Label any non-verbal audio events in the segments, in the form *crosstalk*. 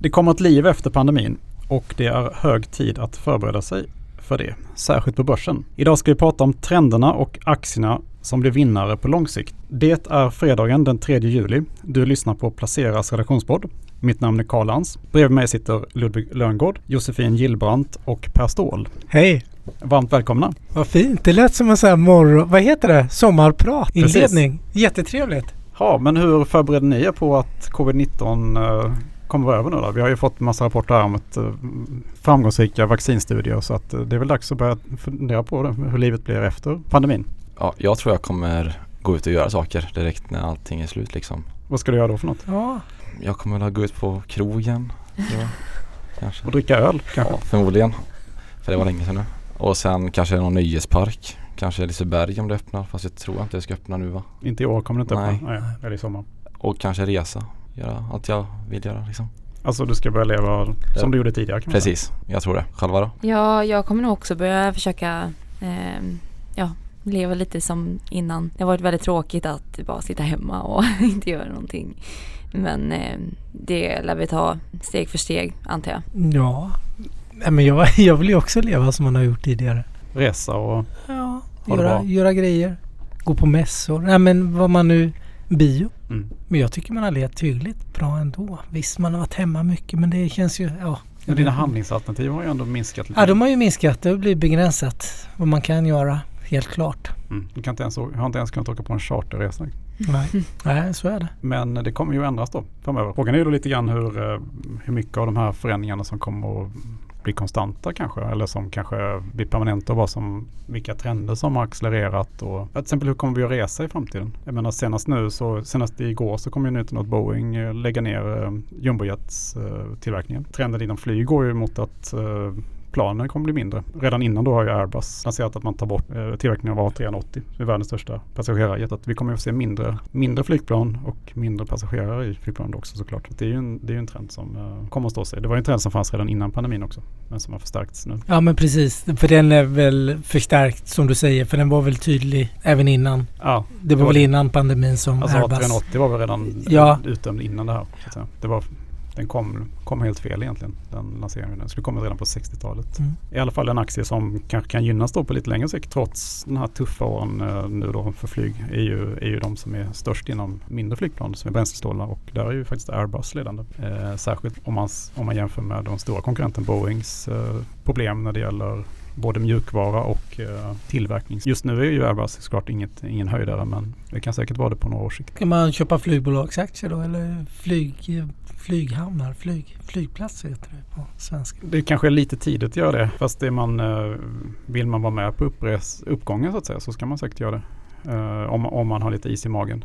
Det kommer ett liv efter pandemin och det är hög tid att förbereda sig för det, särskilt på börsen. Idag ska vi prata om trenderna och aktierna som blir vinnare på lång sikt. Det är fredagen den 3 juli. Du lyssnar på Placeras redaktionspodd. Mitt namn är Karl Lans. Bredvid mig sitter Ludvig Löngård, Josefin Gillbrandt och Per Ståhl. Hej! Varmt välkomna! Vad fint! Det lät som en sån här morgon... Vad heter det? Sommarprat? Inledning. Jättetrevligt! Ja, men hur förbereder ni er på att covid-19 eh, kommer över nu då? Vi har ju fått massa rapporter här om ett eh, framgångsrika vaccinstudier så att eh, det är väl dags att börja fundera på det, hur livet blir efter pandemin. Ja, jag tror jag kommer gå ut och göra saker direkt när allting är slut liksom. Vad ska du göra då för något? Ja, Jag kommer väl gå ut på krogen. Ja, kanske. Och dricka öl kanske? Ja, förmodligen. För det var länge sedan nu. Och sen kanske någon nöjespark. Kanske Liseberg om det öppnar. Fast jag tror inte det ska öppna nu va. Inte i år kommer det inte Nej. öppna. Nej, eller i sommar. Och kanske resa. Göra allt jag vill göra liksom. Alltså du ska börja leva som du gjorde tidigare kan man säga. Precis, jag tror det. Själva då? Ja, jag kommer nog också börja försöka eh, ja, leva lite som innan. Det har varit väldigt tråkigt att bara sitta hemma och *laughs* inte göra någonting. Men eh, det lär vi ta steg för steg antar jag. ja. Men jag, *laughs* jag vill ju också leva som man har gjort tidigare. Resa och Ja, det göra, göra grejer. Gå på mässor. Nej men vad man nu... Bio. Mm. Men jag tycker man har levt hyggligt bra ändå. Visst, man har varit hemma mycket men det känns ju... Ja. Men dina handlingsalternativ har ju ändå minskat lite. Ja, de har ju minskat. Det blivit begränsat vad man kan göra. Helt klart. mm. Du kan inte ens, jag har inte ens kunnat åka på en charterresa. Nej, Nej så är det. Men det kommer ju ändras då framöver. Frågan är ju då lite grann hur, eh, hur mycket av de här förändringarna som kommer att blir konstanta kanske. Eller som kanske blir permanenta och vad som, vilka trender som har accelererat. Och, till exempel hur kommer vi att resa i framtiden? Jag menar senast nu så senast igår så kom ju nyheten att Boeing eh, lägger lägga ner eh, Jumbojets eh, tillverkningen. Trenden inom flyg går ju mot att eh, planen kommer bli mindre. Redan innan då har ju Airbus lanserat att man tar bort eh, tillverkningen av A380. Det är världens största passagerarjet. Att vi kommer att se mindre, mindre flygplan och mindre passagerare i flygplan också såklart. Det är ju en, det är en trend som eh, kommer att stå sig. Det var ju en trend som fanns redan innan pandemin också. Men som har förstärkts nu. Ja men precis. För den är väl förstärkt som du säger. För den var väl tydlig även innan. Ja, Det var var väl det. innan pandemin som alltså Airbus. A380 var väl redan Ja. utdömd innan det här. Det var, den kom, kom helt fel egentligen. Den lanseringen. Den skulle kommit redan på 60-talet. Mm. I alla fall en aktie som kanske kan gynnas då på lite längre sikt trots den här tuffa åren eh, nu då för flyg är ju, är ju de som är störst inom mindre flygplan som är bränslesnåla och där är ju faktiskt Airbus ledande. Eh, särskilt om man, om man jämför med de stora konkurrenten Boeings eh, problem när det gäller både mjukvara och eh, tillverkning. Just nu är ju Airbus såklart inget, ingen höjdare men det kan säkert vara det på några års sikt. Kan man köpa flygbolagsaktier då eller flyg, flyghamnar? Flyg, flygplatser heter det på svenska. Det kanske är lite tidigt att göra det. Fast det man, eh, vill man vara med på uppgången så att säga så ska man säkert göra det. Eh, om, om man har lite is i magen.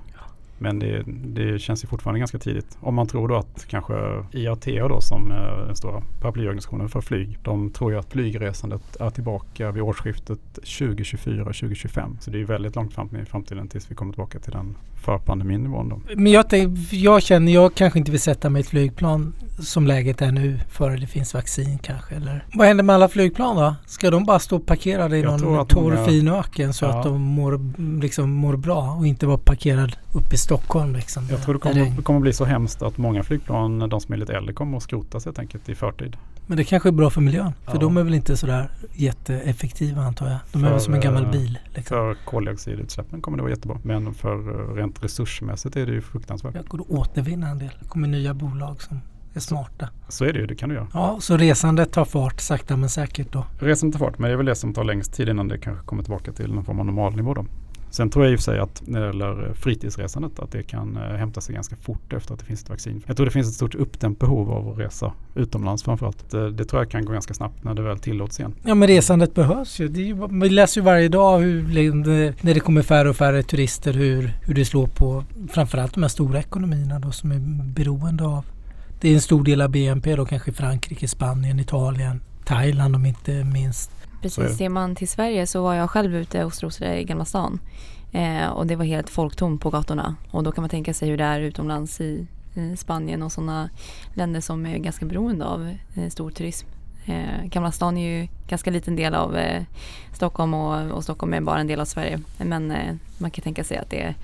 Men det, det känns ju fortfarande ganska tidigt. Om man tror då att kanske IATA då som är den stora paraplyorganisationen för flyg. De tror ju att flygresandet är tillbaka vid årsskiftet 2024-2025. Så det är ju väldigt långt fram i framtiden tills vi kommer tillbaka till den förpandeminivån då. Men jag, jag känner, jag kanske inte vill sätta mig i ett flygplan som läget är nu före det finns vaccin kanske. Eller. Vad händer med alla flygplan då? Ska de bara stå parkerade i Jag någon torr fin öken så Ja. att de mår, liksom, mår bra och inte vara parkerad uppe i Stockholm liksom? Jag tror det kommer, det kommer bli så hemskt att många flygplan, de som är lite äldre, kommer att skrotas helt enkelt i förtid. Men det kanske är bra för miljön. För Ja. de är väl inte sådär jätteeffektiva antar jag. De är För, väl som en gammal eh, bil. Liksom. För koldioxidutsläppen kommer det vara jättebra. Men för eh, rent resursmässigt är det ju fruktansvärt. Jag går att återvinna en del. Det kommer nya bolag som är smarta. Så är det ju, det kan du göra. Ja, så resandet tar fart sakta men säkert då. Resan tar fart, men det är väl det som tar längst tid innan det kanske kommer tillbaka till någon form av normalnivå då. Sen tror jag i och för sig att när det gäller eh, fritidsresandet att det kan eh, hämta sig ganska fort efter att det finns ett vaccin. Jag tror det finns ett stort uppdämt behov av att resa utomlands framförallt. Det, det tror jag kan gå ganska snabbt när det väl tillåts igen. Ja men resandet behövs ju. Det är ju vi läser ju varje dag hur, när det kommer färre och färre turister hur, hur det slår på framförallt de här stora ekonomierna då som är beroende av. Det är en stor del av BNP då kanske Frankrike, Spanien, Italien, Thailand om inte minst. Precis, ser man till Sverige så var jag själv ute och strosade i Gamla stan. Eh, och det var helt folktomt på gatorna. Och då kan man tänka sig hur det är utomlands i eh, Spanien och sådana länder som är ganska beroende av eh, stor turism. Eh, Gamla stan är ju ganska liten del av eh, Stockholm och, och Stockholm är bara en del av Sverige. Men eh, man kan tänka sig att det,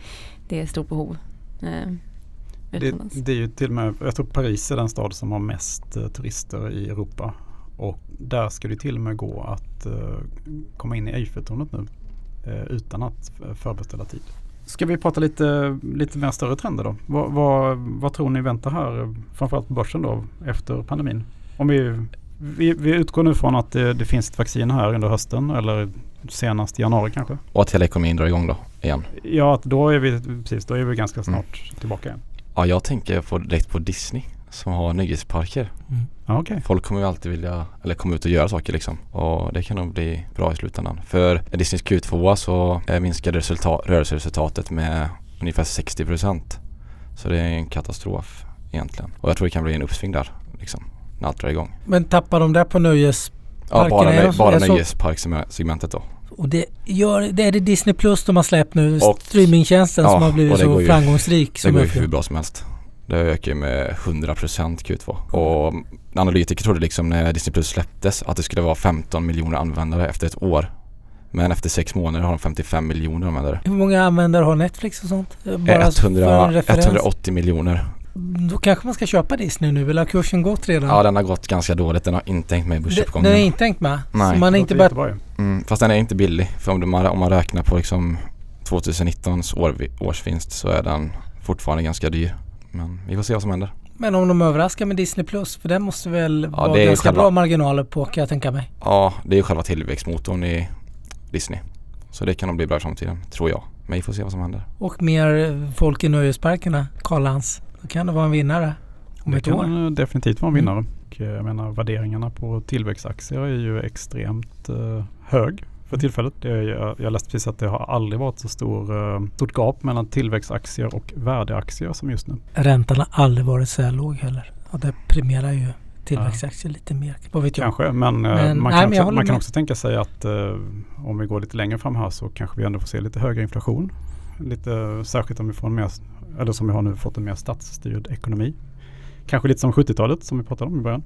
det är stort behov. Eh, Det, det är ju till och med, jag tror Paris är den stad som har mest eh, turister i Europa. Och där ska det till och med gå att eh, komma in i Eiffeltornet nu eh, utan att förbeställa tid. Ska vi prata lite, lite mer större trender då? Vad, vad, vad tror ni väntar här, framförallt på börsen då, efter pandemin? Om vi, vi, vi utgår nu från att det, det finns ett vaccin här under hösten eller senast i januari kanske. Och att hela ekonomin drar igång då igen. Ja, då är vi, precis, då är vi ganska snart tillbaka igen. Ja, jag tänker på, direkt på Disney som har nöjesparker. Ja, okej. Folk kommer ju alltid vilja, eller komma ut och göra saker liksom. Och det kan nog bli bra i slutändan. För Disneys Q2 så eh, minskade resultat, rörelseresultatet med ungefär 60% Så det är en katastrof egentligen. Och jag tror det kan bli en uppsving där liksom. När allt drar igång. Men tappar de där på nöjes... Ja, bara, så- bara nöjesparksegmentet då. Och det, gör, det är det Disney Plus de har släppt nu, Och- streamingtjänsten Ja, som har blivit så ju- framgångsrik. Det Som går ju hur bra som helst. Det ökar ju med 100% Q2. Och analytiker trodde liksom när Disney Plus släpptes att det skulle vara 15 miljoner användare efter ett år. Men efter sex månader har de 55 miljoner användare. Hur många användare har Netflix och sånt? Eh, Bara för en 100, referens. 180 miljoner. Då kanske man ska köpa Disney nu, eller har kursen gått redan? Ja den har gått ganska dåligt. Den har inte hängt med i Den- börsuppgången. Den är inte tänkt med. Nej. Så man är inte ju. Mm, fast den är inte billig. För om man, om man räknar på liksom 2019s år, årsvinst så är den fortfarande ganska dyr. Men vi får se vad som händer. Men om de överraskar med Disney Plus, för den måste väl Ja, vara det ganska själva- bra marginaler på kan jag tänka mig. Ja, det är ju själva tillväxtmotorn i Disney. Så det kan nog bli bra i framtiden, tror jag. Men vi får se vad som händer. Och mer folk i nöjesparkerna, Karlans. Då kan det vara en vinnare om Det ett år. kan eh, definitivt vara en Mm. vinnare. Och, eh, jag menar värderingarna på tillväxtaktier är ju extremt eh, hög för tillfället. Det är, jag, jag läste precis att det har aldrig varit så stor, eh, stort gap mellan tillväxtaktier och värdeaktier som just nu. Räntan har aldrig varit så här låg heller. Och det premierar ju tillväxtaktier lite mer. Vad vet jag? Kanske, men, eh, Men- man, nej, kan, jag också, man kan också tänka sig att eh, om vi går lite längre fram här så kanske vi ändå får se lite högre inflation. Lite, särskilt om vi får en mer, eller som vi har nu fått en mer statsstyrd ekonomi. Kanske lite som 70-talet som vi pratade om i början.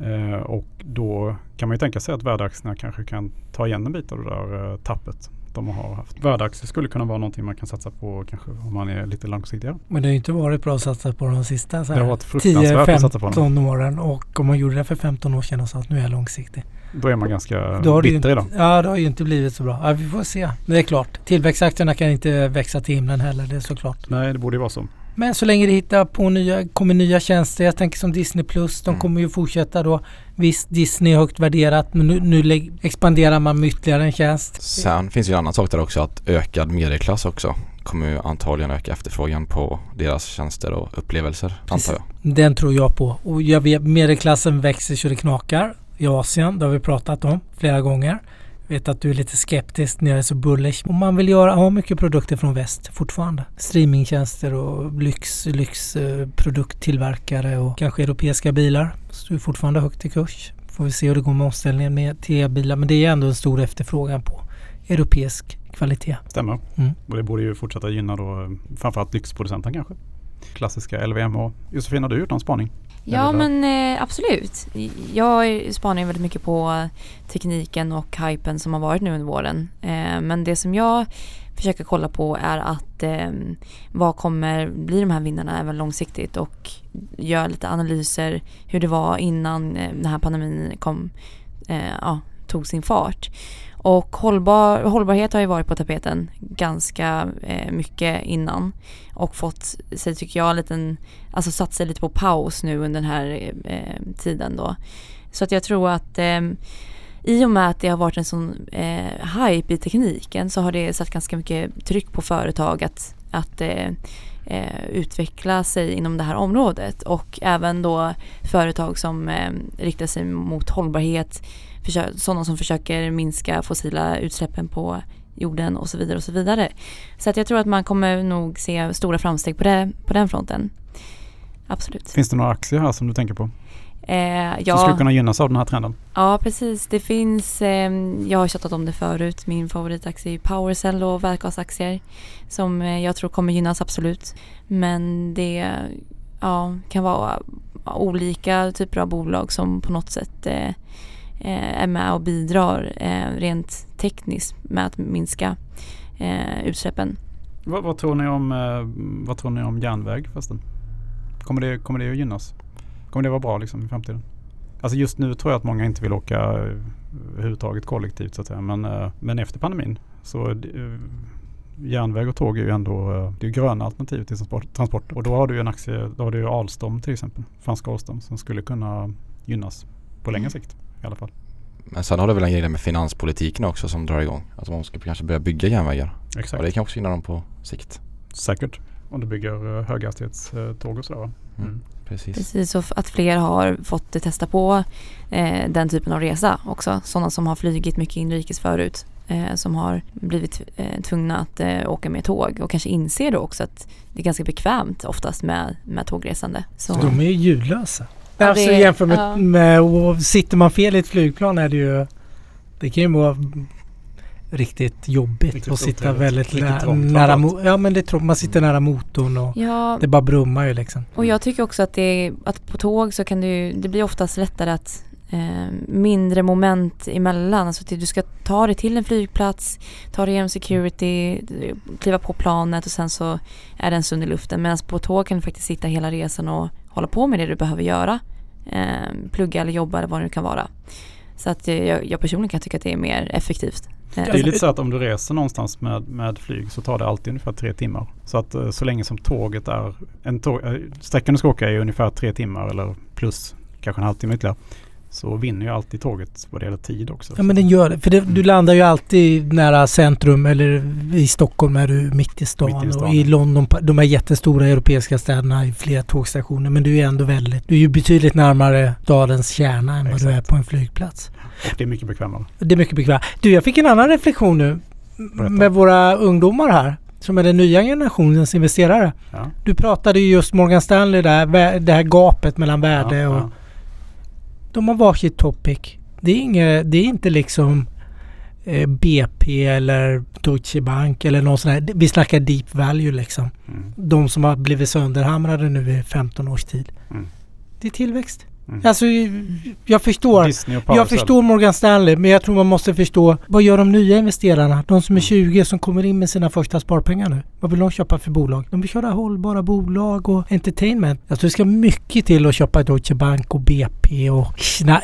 Eh, och då kan man ju tänka sig att värdeaktierna kanske kan ta igen en bit av det där eh, tappet de har haft. Värdeaktier skulle kunna vara någonting man kan satsa på kanske om man är lite långsiktigare. Men det har ju inte varit bra att satsa på de sista så Det har här, varit fruktansvärt att satsa på dem. 10-15 åren. Och om man gjorde det för 15 år sedan och sa att nu är jag långsiktig. Då är man ganska Då bitter idag. Ja, det har ju inte blivit så bra. Ja, vi får se. Men det är klart. Tillväxtaktierna kan inte växa till himlen heller. Det är såklart. Nej, det borde ju vara så. Men så länge det hittar på nya, kommer nya tjänster. Jag tänker som Disney Plus. De Mm. kommer ju fortsätta då. Visst, Disney är högt värderat. Men nu, nu expanderar man med ytterligare en tjänst. Sen finns ju en annan sak där också att ökad medelklass också kommer ju antagligen öka efterfrågan på deras tjänster och upplevelser Precis. antar jag. Den tror jag på. Och jag vet, medelklassen växer så det knakar i Asien. Det har vi pratat om flera gånger. Vet att du är lite skeptisk när jag är så bullish. Och man vill göra, ha mycket produkter från väst fortfarande. Streamingtjänster och lyx, lyxprodukttillverkare och kanske europeiska bilar. Så är fortfarande högt i kurs. Får vi se hur det går med omställningen med till e-bilar. Men det är ändå en stor efterfrågan på europeisk kvalitet. Stämmer. Mm. Och det borde ju fortsätta gynna då eh, framförallt lyxproducenten kanske. Klassiska LVMH. Josefin, har du gjort någon spaning? Ja men eh, absolut. Jag spanar ju väldigt mycket på tekniken och hypen som har varit nu under våren. Eh, men det som jag försöker kolla på är att eh, vad kommer bli de här vinnarna även långsiktigt och göra lite analyser hur det var innan eh, den här pandemin kom, eh, ja, tog sin fart. Och hållbar, hållbarhet har ju varit på tapeten ganska eh, mycket innan och fått sig, tycker jag, en liten alltså satt sig lite på paus nu under den här eh, tiden då. Så att jag tror att eh, i och med att det har varit en sån eh, hype i tekniken så har det satt ganska mycket tryck på företag att, att eh, eh, utveckla sig inom det här området och även då företag som eh, riktar sig mot hållbarhet, sådana som försöker minska fossila utsläppen på jorden och så vidare och så vidare. Så att jag tror att man kommer nog se stora framsteg på, det, på den fronten. Absolut. Finns det några aktier här som du tänker på? Eh, Som ja, skulle kunna gynnas av den här trenden? ja, precis. Det finns, eh, jag har tjatat om det förut, min favoritaktie är Powercell och vätgasaktier som eh, jag tror kommer gynnas absolut. Men det ja, kan vara olika typer av bolag som på något sätt eh, eh, är med och bidrar eh, rent tekniskt med att minska eh, utsläppen. Vad, vad, tror ni om, eh, vad tror ni om järnväg förresten? Kommer det, kommer det att gynnas? Kommer det vara bra liksom i framtiden? Alltså just nu tror jag att många inte vill åka eh, överhuvudtaget kollektivt så att säga. Men, eh, men efter pandemin så eh, järnväg och tåg är ju ändå det är gröna alternativ till transport. Och då har du ju en aktie, då har du ju Alstom till exempel, franska Alstom som skulle kunna gynnas på längre sikt i alla fall. Men sen har det väl en grej där med finanspolitiken också som drar igång. Att man ska kanske börja bygga järnvägar. Exakt. Och det kan också gynna dem på sikt. Säkert. Om du bygger höghastighetståg och sådär. va? Mm. Precis. Precis, och att fler har fått testa på eh, den typen av resa också. Sådana som har flygit mycket inrikes förut. Eh, som har blivit eh, tvungna att eh, åka med tåg och kanske inser då också att det är ganska bekvämt oftast med, med tågresande. Så, de är ju ljudlösa. Ja, alltså jämfört med, ja. med och sitter man fel i ett flygplan är det ju Det kan ju vara riktigt jobbigt Riktigt att sitta väldigt nä- trångt nära framförallt. mo- Ja men det är trångt. Man sitter nära motorn och ja, det bara brummar ju liksom. och jag tycker också att, det, att på tåg så kan det ju, det blir oftast lättare att eh, mindre moment emellan. Alltså att du ska ta dig till en flygplats, ta dig igenom security, kliva på planet och sen så är det en stund i luften. Medan på tåg kan du faktiskt sitta hela resan och hålla på med det du behöver göra. Eh, plugga eller jobba eller vad det nu kan vara. Så att eh, jag, jag personligen kan tycka att det är mer effektivt. Det är lite så att om du reser någonstans med, med flyg så tar det alltid ungefär tre timmar. Så att eh, så länge som tåget är, en tåg, eh, sträckan du ska åka är ungefär tre timmar eller plus kanske en halvtimme ytterligare. Så vinner ju alltid tåget vad det gäller tid också. Ja men den gör det. För det, du landar ju alltid nära centrum eller i Stockholm är du mitt i stan. Mitt i stan. Och i London, de här jättestora europeiska städerna i flera tågstationer. Men du är ändå väldigt, du är ju betydligt närmare stadens kärna än vad du är på en flygplats. Det är mycket bekvämare. Det är mycket bekvämt. Du, jag fick en annan reflektion nu Berätta. med våra ungdomar här som är den nya generationens investerare. Ja. Du pratade ju just Morgan Stanley där, det här gapet mellan värde ja, och... ja. De har varsitt topic. Det är, inget, det är inte liksom eh, BP eller Deutsche Bank eller någon sån här. Vi snackar deep value liksom. Mm. De som har blivit sönderhamrade nu i 15 års tid. Mm. Det är tillväxt. Mm. Alltså jag förstår. Jag förstår Morgan Stanley men jag tror man måste förstå vad gör de nya investerarna? De som är 20 som kommer in med sina första sparpengar nu. Vad vill de köpa för bolag? De vill köra hållbara bolag och entertainment. Jag tror det ska mycket till att köpa Deutsche Bank och BP och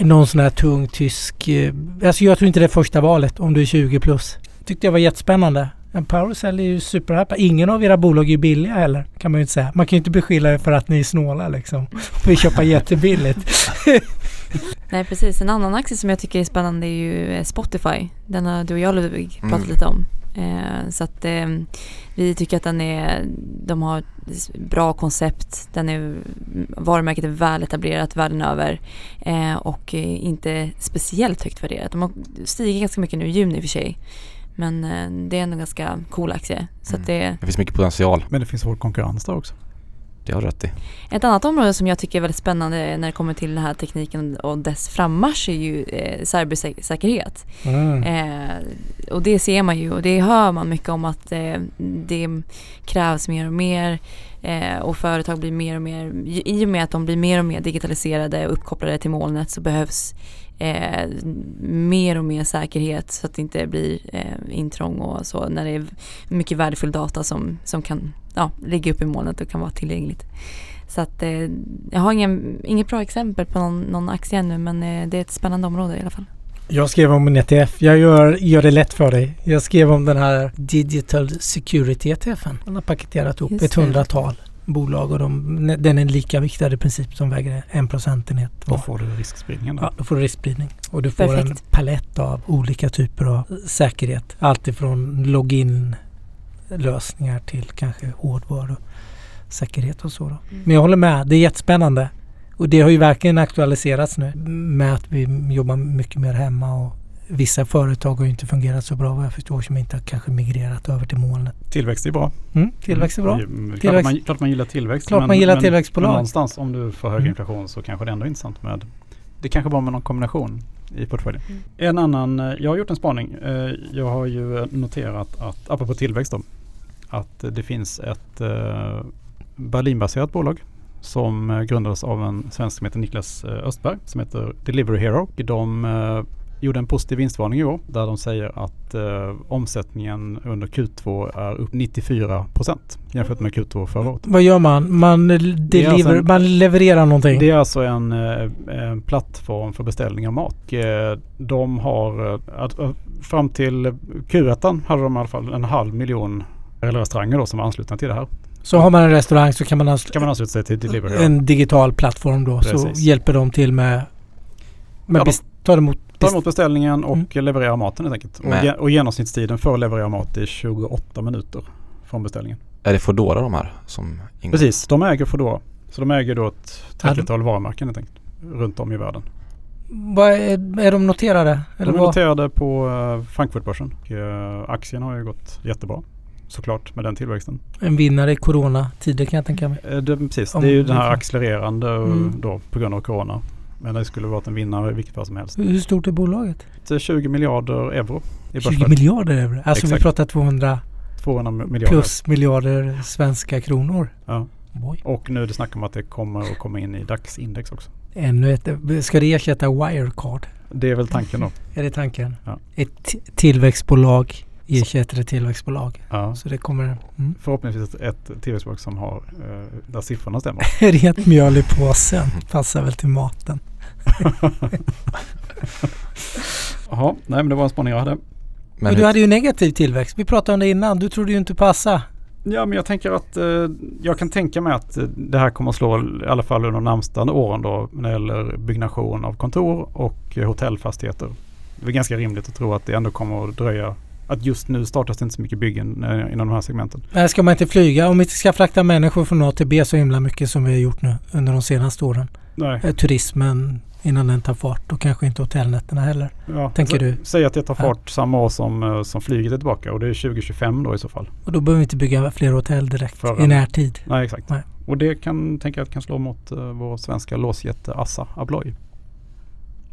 någon sån här tung tysk. eh, Alltså jag tror inte det är första valet om du är 20 plus. Tyckte jag var jättespännande. En Powercell är ju superhypa. Ingen av era bolag är ju billiga heller kan man ju inte säga. Man kan ju inte beskylla er för att ni är snåla liksom. Vi köpa jättebilligt. *laughs* Nej precis, en annan aktie som jag tycker är spännande är ju eh, Spotify. Den har du och jag Ludvig pratat Mm. lite om. Eh, så att eh, vi tycker att den är, de har ett bra koncept. Den är, varumärket är väl etablerat världen över eh, och eh, inte speciellt högt värderat. De har stigit ganska mycket nu i juni i och för sig. Men eh, det är ändå en ganska cool aktie. Så att det, Det finns mycket potential. Men det finns hård konkurrens där också. Det har rätt i. Ett annat område som jag tycker är väldigt spännande när det kommer till den här tekniken och dess frammarsch är ju eh, cybersäkerhet. Mm. Eh, och det ser man ju och det hör man mycket om att eh, det krävs mer och mer eh, och företag blir mer och mer, i och med att de blir mer och mer digitaliserade och uppkopplade till molnet så behövs eh, mer och mer säkerhet så att det inte blir eh, intrång och så när det är mycket värdefull data som, som kan ja, ligga uppe i molnet och kan vara tillgängligt. Så att eh, jag har ingen, inget bra exempel på någon, någon aktie ännu men eh, det är ett spännande område i alla fall. Jag skrev om en ETF. Jag gör, gör det lätt för dig. Jag skrev om den här Digital Security ETFen. Den har paketerat Just ett hundratal bolag och de, den är lika viktad i princip som väger en procentenhet Då får du riskspridningen. Då. Ja, då får du riskspridning. Och du får en Perfekt. palett av olika typer av säkerhet. Allt ifrån login lösningar till kanske hårdvaru säkerhet och så. Då. Men jag håller med, det är jättespännande. Och det har ju verkligen aktualiserats nu med att vi jobbar mycket mer hemma och vissa företag har ju inte fungerat så bra vad jag förstår som inte har kanske migrerat över till molnet. Tillväxt är bra. Mm, tillväxt är bra. Mm, Klart, Tillväxt. Man, klart man gillar tillväxt. Klart man gillar tillväxtbolag. Men någonstans om du får hög Mm. inflation så kanske det ändå är intressant med det kanske bra med någon kombination i portföljen. Mm. En annan, eh, jag har gjort en spaning. Eh, Jag har ju noterat att, apropå tillväxt då, att det finns ett eh, Berlinbaserat bolag som grundades av en svensk som heter Niklas Östberg som heter Delivery Hero. De gjorde en positiv vinstvarning i år där de säger att eh, omsättningen under Q2 är upp 94 procent jämfört med Q2 förra året. Vad gör man? Man, deliver, alltså en- man levererar någonting? Det är alltså en, eh, en plattform för beställning av mat. Eh, De har eh, fram till Q1 hade de i alla fall en halv miljon restauranger då som var anslutna till det här. Så har man en restaurang så kan man, alltså, Kan man ansluta sig till Delivery. en digital plattform då så Precis. hjälper de till med, med Ja, de- tar emot Ta bes- emot beställningen och levererar maten helt enkelt. Och, ge- och genomsnittstiden för att leverera mat är 28 minuter från beställningen. Är det Foodora de här som ingår? Precis, de äger Foodora. Så de äger då ett Ja, de- 30-tal varumärken helt enkelt. Runt om i världen. Vad är, är de noterade? Eller de är vad? noterade på uh, Frankfurtbörsen. Eh, aktien har ju gått jättebra. Såklart med den tillväxten. En vinnare i coronatider kan jag tänka mig. Eh, Det, precis, Om det är ju den här accelererande eh, Mm. då på grund av corona. Men det skulle varit en vinnare i vilket fall som helst. Hur stort är bolaget? Det är 20 miljarder euro i 20 börsvärde. miljarder euro. Alltså vi Exakt. pratar 200 200 miljarder. plus miljarder svenska kronor. Ja. Oj. Och nu är det snack om att det kommer att komma in i DAX-index också. Ännu ett. Ska det ersätta Wirecard? Det är väl tanken då. *laughs* Är det tanken? Ja. Ett tillväxtbolag ersätter ett tillväxtbolag. Ja. Så det kommer mm. Förhoppningsvis ett, ett tillväxtbolag som har eh, där siffrorna stämmer. *laughs* rent mjöl i påsen. Passar väl till maten. *laughs* Jaha, nej men det var en spaning jag hade. Men Men du hade ju negativ tillväxt. Vi pratade om det innan. Du trodde ju inte passa. Ja men jag tänker att eh, jag kan tänka mig att eh, det här kommer att slå i alla fall under de närmsta åren då när det gäller byggnation av kontor och eh, hotellfastigheter. Det är ganska rimligt att tro att det ändå kommer att dröja. Att just nu startas det inte så mycket byggen eh, inom de här segmenten. Men ska man inte flyga? Om vi inte ska frakta människor från A till B så himla mycket som vi har gjort nu under de senaste åren. Nej. Eh, Turismen innan den tar fart och kanske inte hotellnätterna heller. Ja, Tänker så- du? Säg att det tar Ja. fart samma år som, eh, som flyget är tillbaka och det är 2025 då i så fall. Och då behöver vi inte bygga fler hotell direkt För- i närtid. Nej exakt. Nej. Och det kan tänka att kan slå mot uh, vår svenska låsjätte Assa Abloy.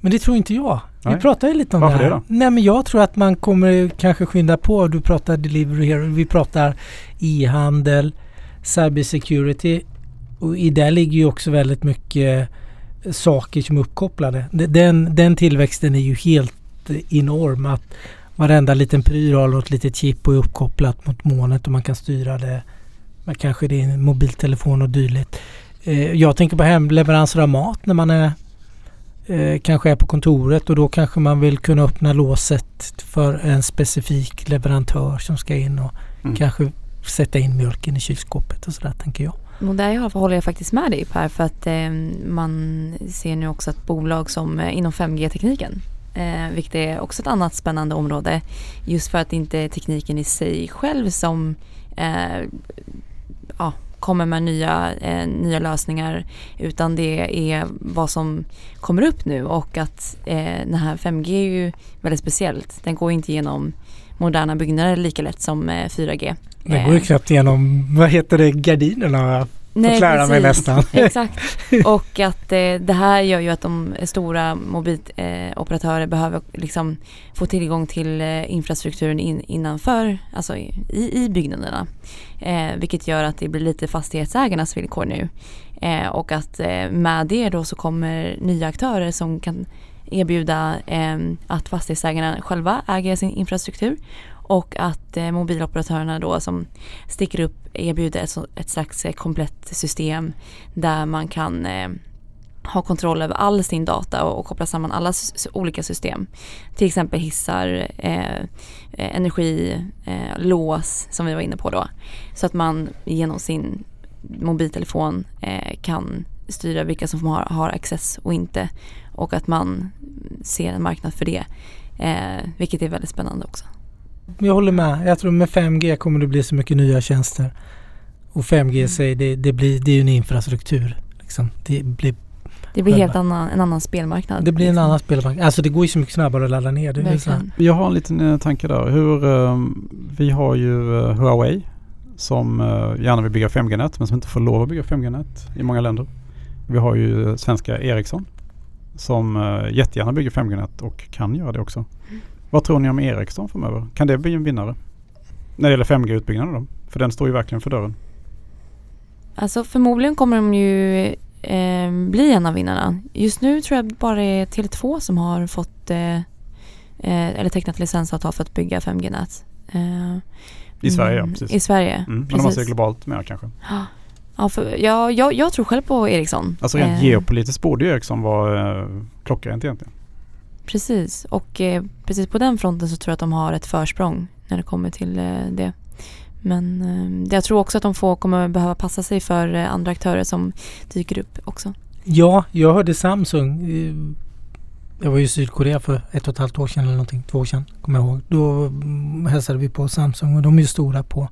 Men det tror inte jag. Vi Nej. pratade ju lite om Varför det här. det då? Nej men jag tror att man kommer kanske skynda på. Du pratar delivery hero, vi pratar e-handel, cybersecurity. Och i det ligger ju också väldigt mycket saker som är uppkopplade. De- Den, den tillväxten är ju helt enorm. Att varenda liten pryl har något litet chip och är uppkopplat mot molnet och man kan styra det. Men kanske det är en mobiltelefon och dylikt. Eh, Jag tänker på hemleveranser av mat när man är eh, kanske är på kontoret och då kanske man vill kunna öppna låset för en specifik leverantör som ska in och Mm. kanske sätta in mjölken i kylskåpet och sådär tänker jag. Och där håller jag faktiskt med dig Per för att eh, man ser nu också att bolag som eh, inom 5G-tekniken eh, vilket är också ett annat spännande område just för att det inte är tekniken i sig själv som eh, ja, kommer med nya, eh, nya lösningar utan det är vad som kommer upp nu och att eh, den här 5G är ju väldigt speciellt. Den går inte genom moderna byggnader lika lätt som eh, 4G. Det går ju Eh, knappt igenom, vad heter det, gardinerna fått lära mig nästan. *laughs* Exakt. Och att eh, det här gör ju att de stora mobiloperatörer eh, operatörer behöver liksom få tillgång till eh, infrastrukturen in, innanför, alltså i, i byggnaderna. Eh, vilket gör att det blir lite fastighetsägarnas villkor nu. Eh, och att eh, med det då så kommer nya aktörer som kan erbjuda eh, att fastighetsägarna själva äger sin infrastruktur och att eh, mobiloperatörerna då som sticker upp erbjuder ett, ett slags eh, komplett system där man kan eh, ha kontroll över all sin data och, och koppla samman alla olika system. Till exempel hissar, eh, energi, eh, lås som vi var inne på då. Så att man genom sin mobiltelefon eh, kan styra vilka som har, har access och inte. Och att man ser en marknad för det. Eh, vilket är väldigt spännande också. Jag håller med. Jag tror med 5G kommer det bli så mycket nya tjänster. Och 5G i sig, det, det, blir, det är ju en infrastruktur. Liksom. Det, blir, Det blir helt annan, en annan spelmarknad. det blir en liksom. annan spelbank. Alltså det går ju så mycket snabbare att ladda ner. Det. Verkligen. Jag har en liten eh, tanke där. Hur, eh, vi har ju eh, Huawei som eh, gärna vill bygga 5G-nät men som inte får lov att bygga 5G-nät i många länder. Vi har ju svenska Ericsson som eh, jättegärna bygger 5G-nät och kan göra det också. Vad tror ni om Ericsson framöver? Kan det bli en vinnare? När det gäller 5G-utbyggnaden då? För den står ju verkligen för dörren. Alltså förmodligen kommer de ju eh, bli en av vinnarna. Just nu tror jag bara det är Tele2 som har fått eh, eh, eller tecknat licensavtal för att bygga 5G-nät. Eh, I Sverige, mm, ja, precis. I Sverige, Mm. Men om precis. man ser globalt mer kanske. Ja, för, ja, jag, jag tror själv på Ericsson. Alltså rent Eh, geopolitiskt borde ju Ericsson vara eh, klockrent egentligen. Precis, och eh, precis på den fronten så tror jag att de har ett försprång när det kommer till eh, det. Men eh, jag tror också att de får, kommer behöva passa sig för eh, andra aktörer som dyker upp också. Ja, jag hörde Samsung. eh, Jag var ju i Sydkorea för ett och ett halvt år sedan eller någonting. Två år sedan, kommer jag ihåg. Då mm, hälsade vi på Samsung och de är ju stora på,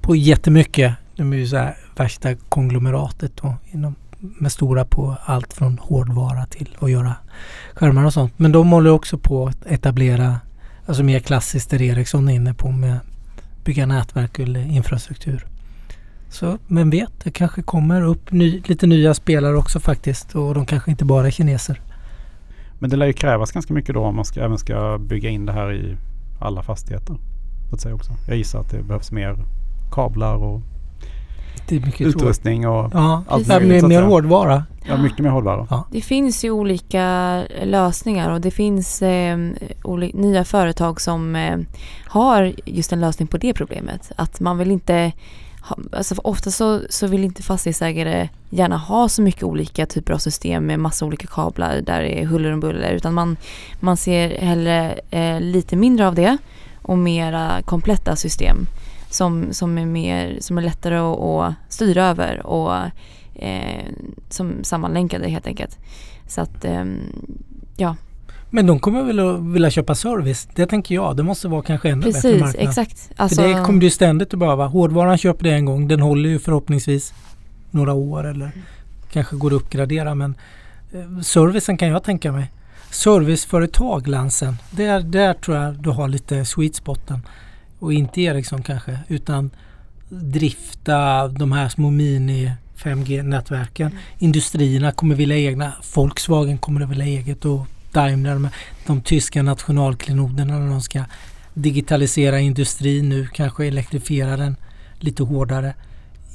på jättemycket. De är ju så här värsta konglomeratet då, inom, med stora på allt från hårdvara till att göra skärmar och sånt. Men de håller också på att etablera, alltså mer klassiskt det Ericsson är inne på med bygga nätverk eller infrastruktur. Så vem vet, det kanske kommer upp ny, lite nya spelare också faktiskt och de kanske inte bara är kineser. Men det lär ju krävas ganska mycket då om man ska, även ska bygga in det här i alla fastigheter. Så att säga också. Jag gissar att det behövs mer kablar och det är mycket utrustning och Ja, allt det möjligt, mer säga. hårdvara. ja, mycket mer hårdvara. Det finns ju olika lösningar och det finns eh, nya företag som eh, har just en lösning på det problemet. Att man vill inte ha, alltså ofta så, så vill inte fastighetsägare gärna ha så mycket olika typer av system med massa olika kablar där det är huller om buller utan man, man ser hellre eh, lite mindre av det och mera kompletta system som, som, är, mer, som är lättare att, att styra över och eh, som sammanlänkade helt enkelt. Så att ehm, ja, Men de kommer väl att vilja köpa service. Det tänker jag. Det måste vara kanske ännu bättre precis, marknad. exakt. Alltså, För det kommer du ständigt att behöva. Hårdvaran köper det en gång. Den håller ju förhoppningsvis några år eller kanske går att uppgradera. Men eh, servicen kan jag tänka mig. Serviceföretag Lansen. Där, där tror jag du har lite sweet spoten. Och inte Ericsson kanske. Utan drifta de här små mini 5G-nätverken. Industrierna kommer vilja egna. Volkswagen kommer att vilja eget och Daimler, de, de tyska nationalklenoderna när de ska digitalisera industrin nu, kanske elektrifiera den lite hårdare.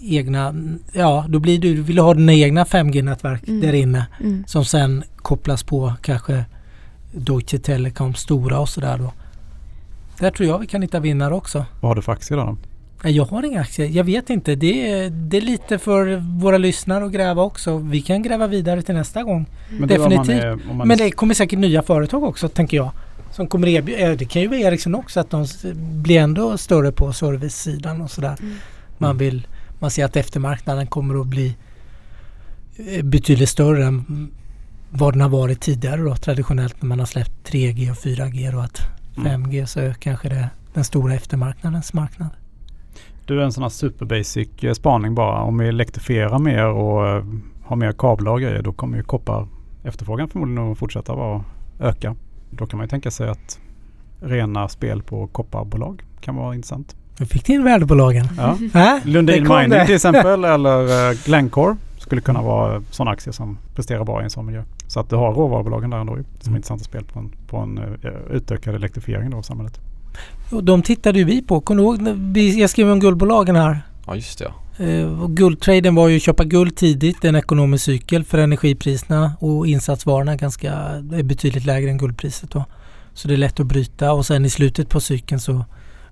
Egna, ja då blir du, du vill ha dina egna 5G-nätverk Mm. där inne mm, som sen kopplas på kanske Deutsche Telekom stora och sådär då. Där tror jag vi kan hitta vinnare också. Vad har du för aktier då? Jag har inga aktier. Jag vet inte. Det är, det är lite för våra lyssnare att gräva också. Vi kan gräva vidare till nästa gång. Men Definitivt. är- Men det kommer säkert nya företag också tänker jag. Som kommer erbjuda, det kan ju vara Ericsson också att de blir ändå större på servicesidan och sådär. mm. Man vill, man ser att eftermarknaden kommer att bli eh, betydligt större än vad den har varit tidigare då traditionellt när man har släppt 3G och 4G och att. 5G så är kanske det den stora eftermarknadens marknad. Du är en sån här super basic eh, spaning bara. Om vi elektrifierar mer och eh, har mer kablar och grejer då kommer ju koppar efterfrågan förmodligen att fortsätta vara öka. Då kan man ju tänka sig att rena spel på kopparbolag kan vara intressant. Nu fick in värdebolagen. Ja. *laughs* Äh? Lundin Mining det. till exempel *laughs* eller eh, Glencore skulle kunna vara sådana aktier som presterar bra i en sån miljö. Så att du har råvarubolagen där ändå som är Mm. intressanta spel på en, på en eh, utökad elektrifiering då av samhället. Och de tittade ju vi på. Kommer du ihåg? Jag skrev om guldbolagen här. Ja just det ja. Och guldtraden var ju att köpa guld tidigt, en ekonomisk cykel för energipriserna och insatsvarorna ganska, är betydligt lägre än guldpriset då. Så det är lätt att bryta och sen i slutet på cykeln så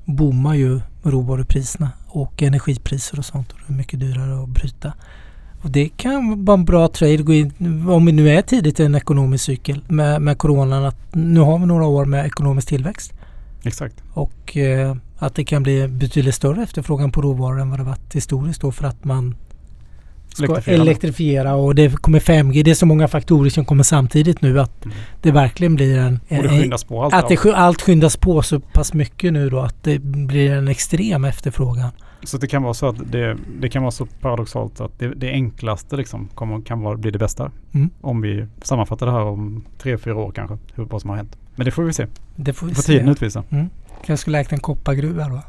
boomar ju råvarupriserna och energipriser och sånt och det är mycket dyrare att bryta. Och det kan vara en bra trade gå in, om vi nu är tidigt i en ekonomisk cykel med, med coronan att nu har vi några år med ekonomisk tillväxt Exakt. och eh, att det kan bli betydligt större efterfrågan på råvaror än vad det varit historiskt då för att man ska Elektrifiera. elektrifiera, och det kommer 5G. Det är så många faktorer som kommer samtidigt nu att Mm. det verkligen blir en... Och det skyndas på allt. att det, allt skyndas på så pass mycket nu då att det blir en extrem efterfrågan. Så det kan vara så att det, det kan vara så paradoxalt att det, det enklaste liksom kommer, kan vara, bli det bästa. Mm. Om vi sammanfattar det här om tre, fyra år kanske. Hur, vad som har hänt. Men det får vi se. Det får vi får se. tiden utvisa. Kanske skulle ägt en koppargruva då.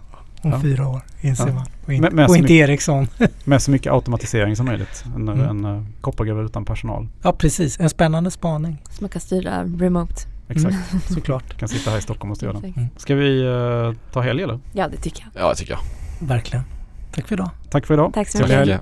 Om Ja. fyra år inser Ja. man. Och inte, Men- men och inte mycket- Ericsson. *laughs* Med så mycket automatisering som möjligt. En, Mm. en uh, koppargruva utan personal. Ja precis, en spännande spaning. Så man kan styra remote. Exakt. Mm, *laughs* såklart, Kan sitta här i Stockholm och styra den. Ska vi eh, ta helg eller? Ja, det tycker jag. Ja det tycker jag. Verkligen. Tack för idag. Tack för idag. Tack så mycket.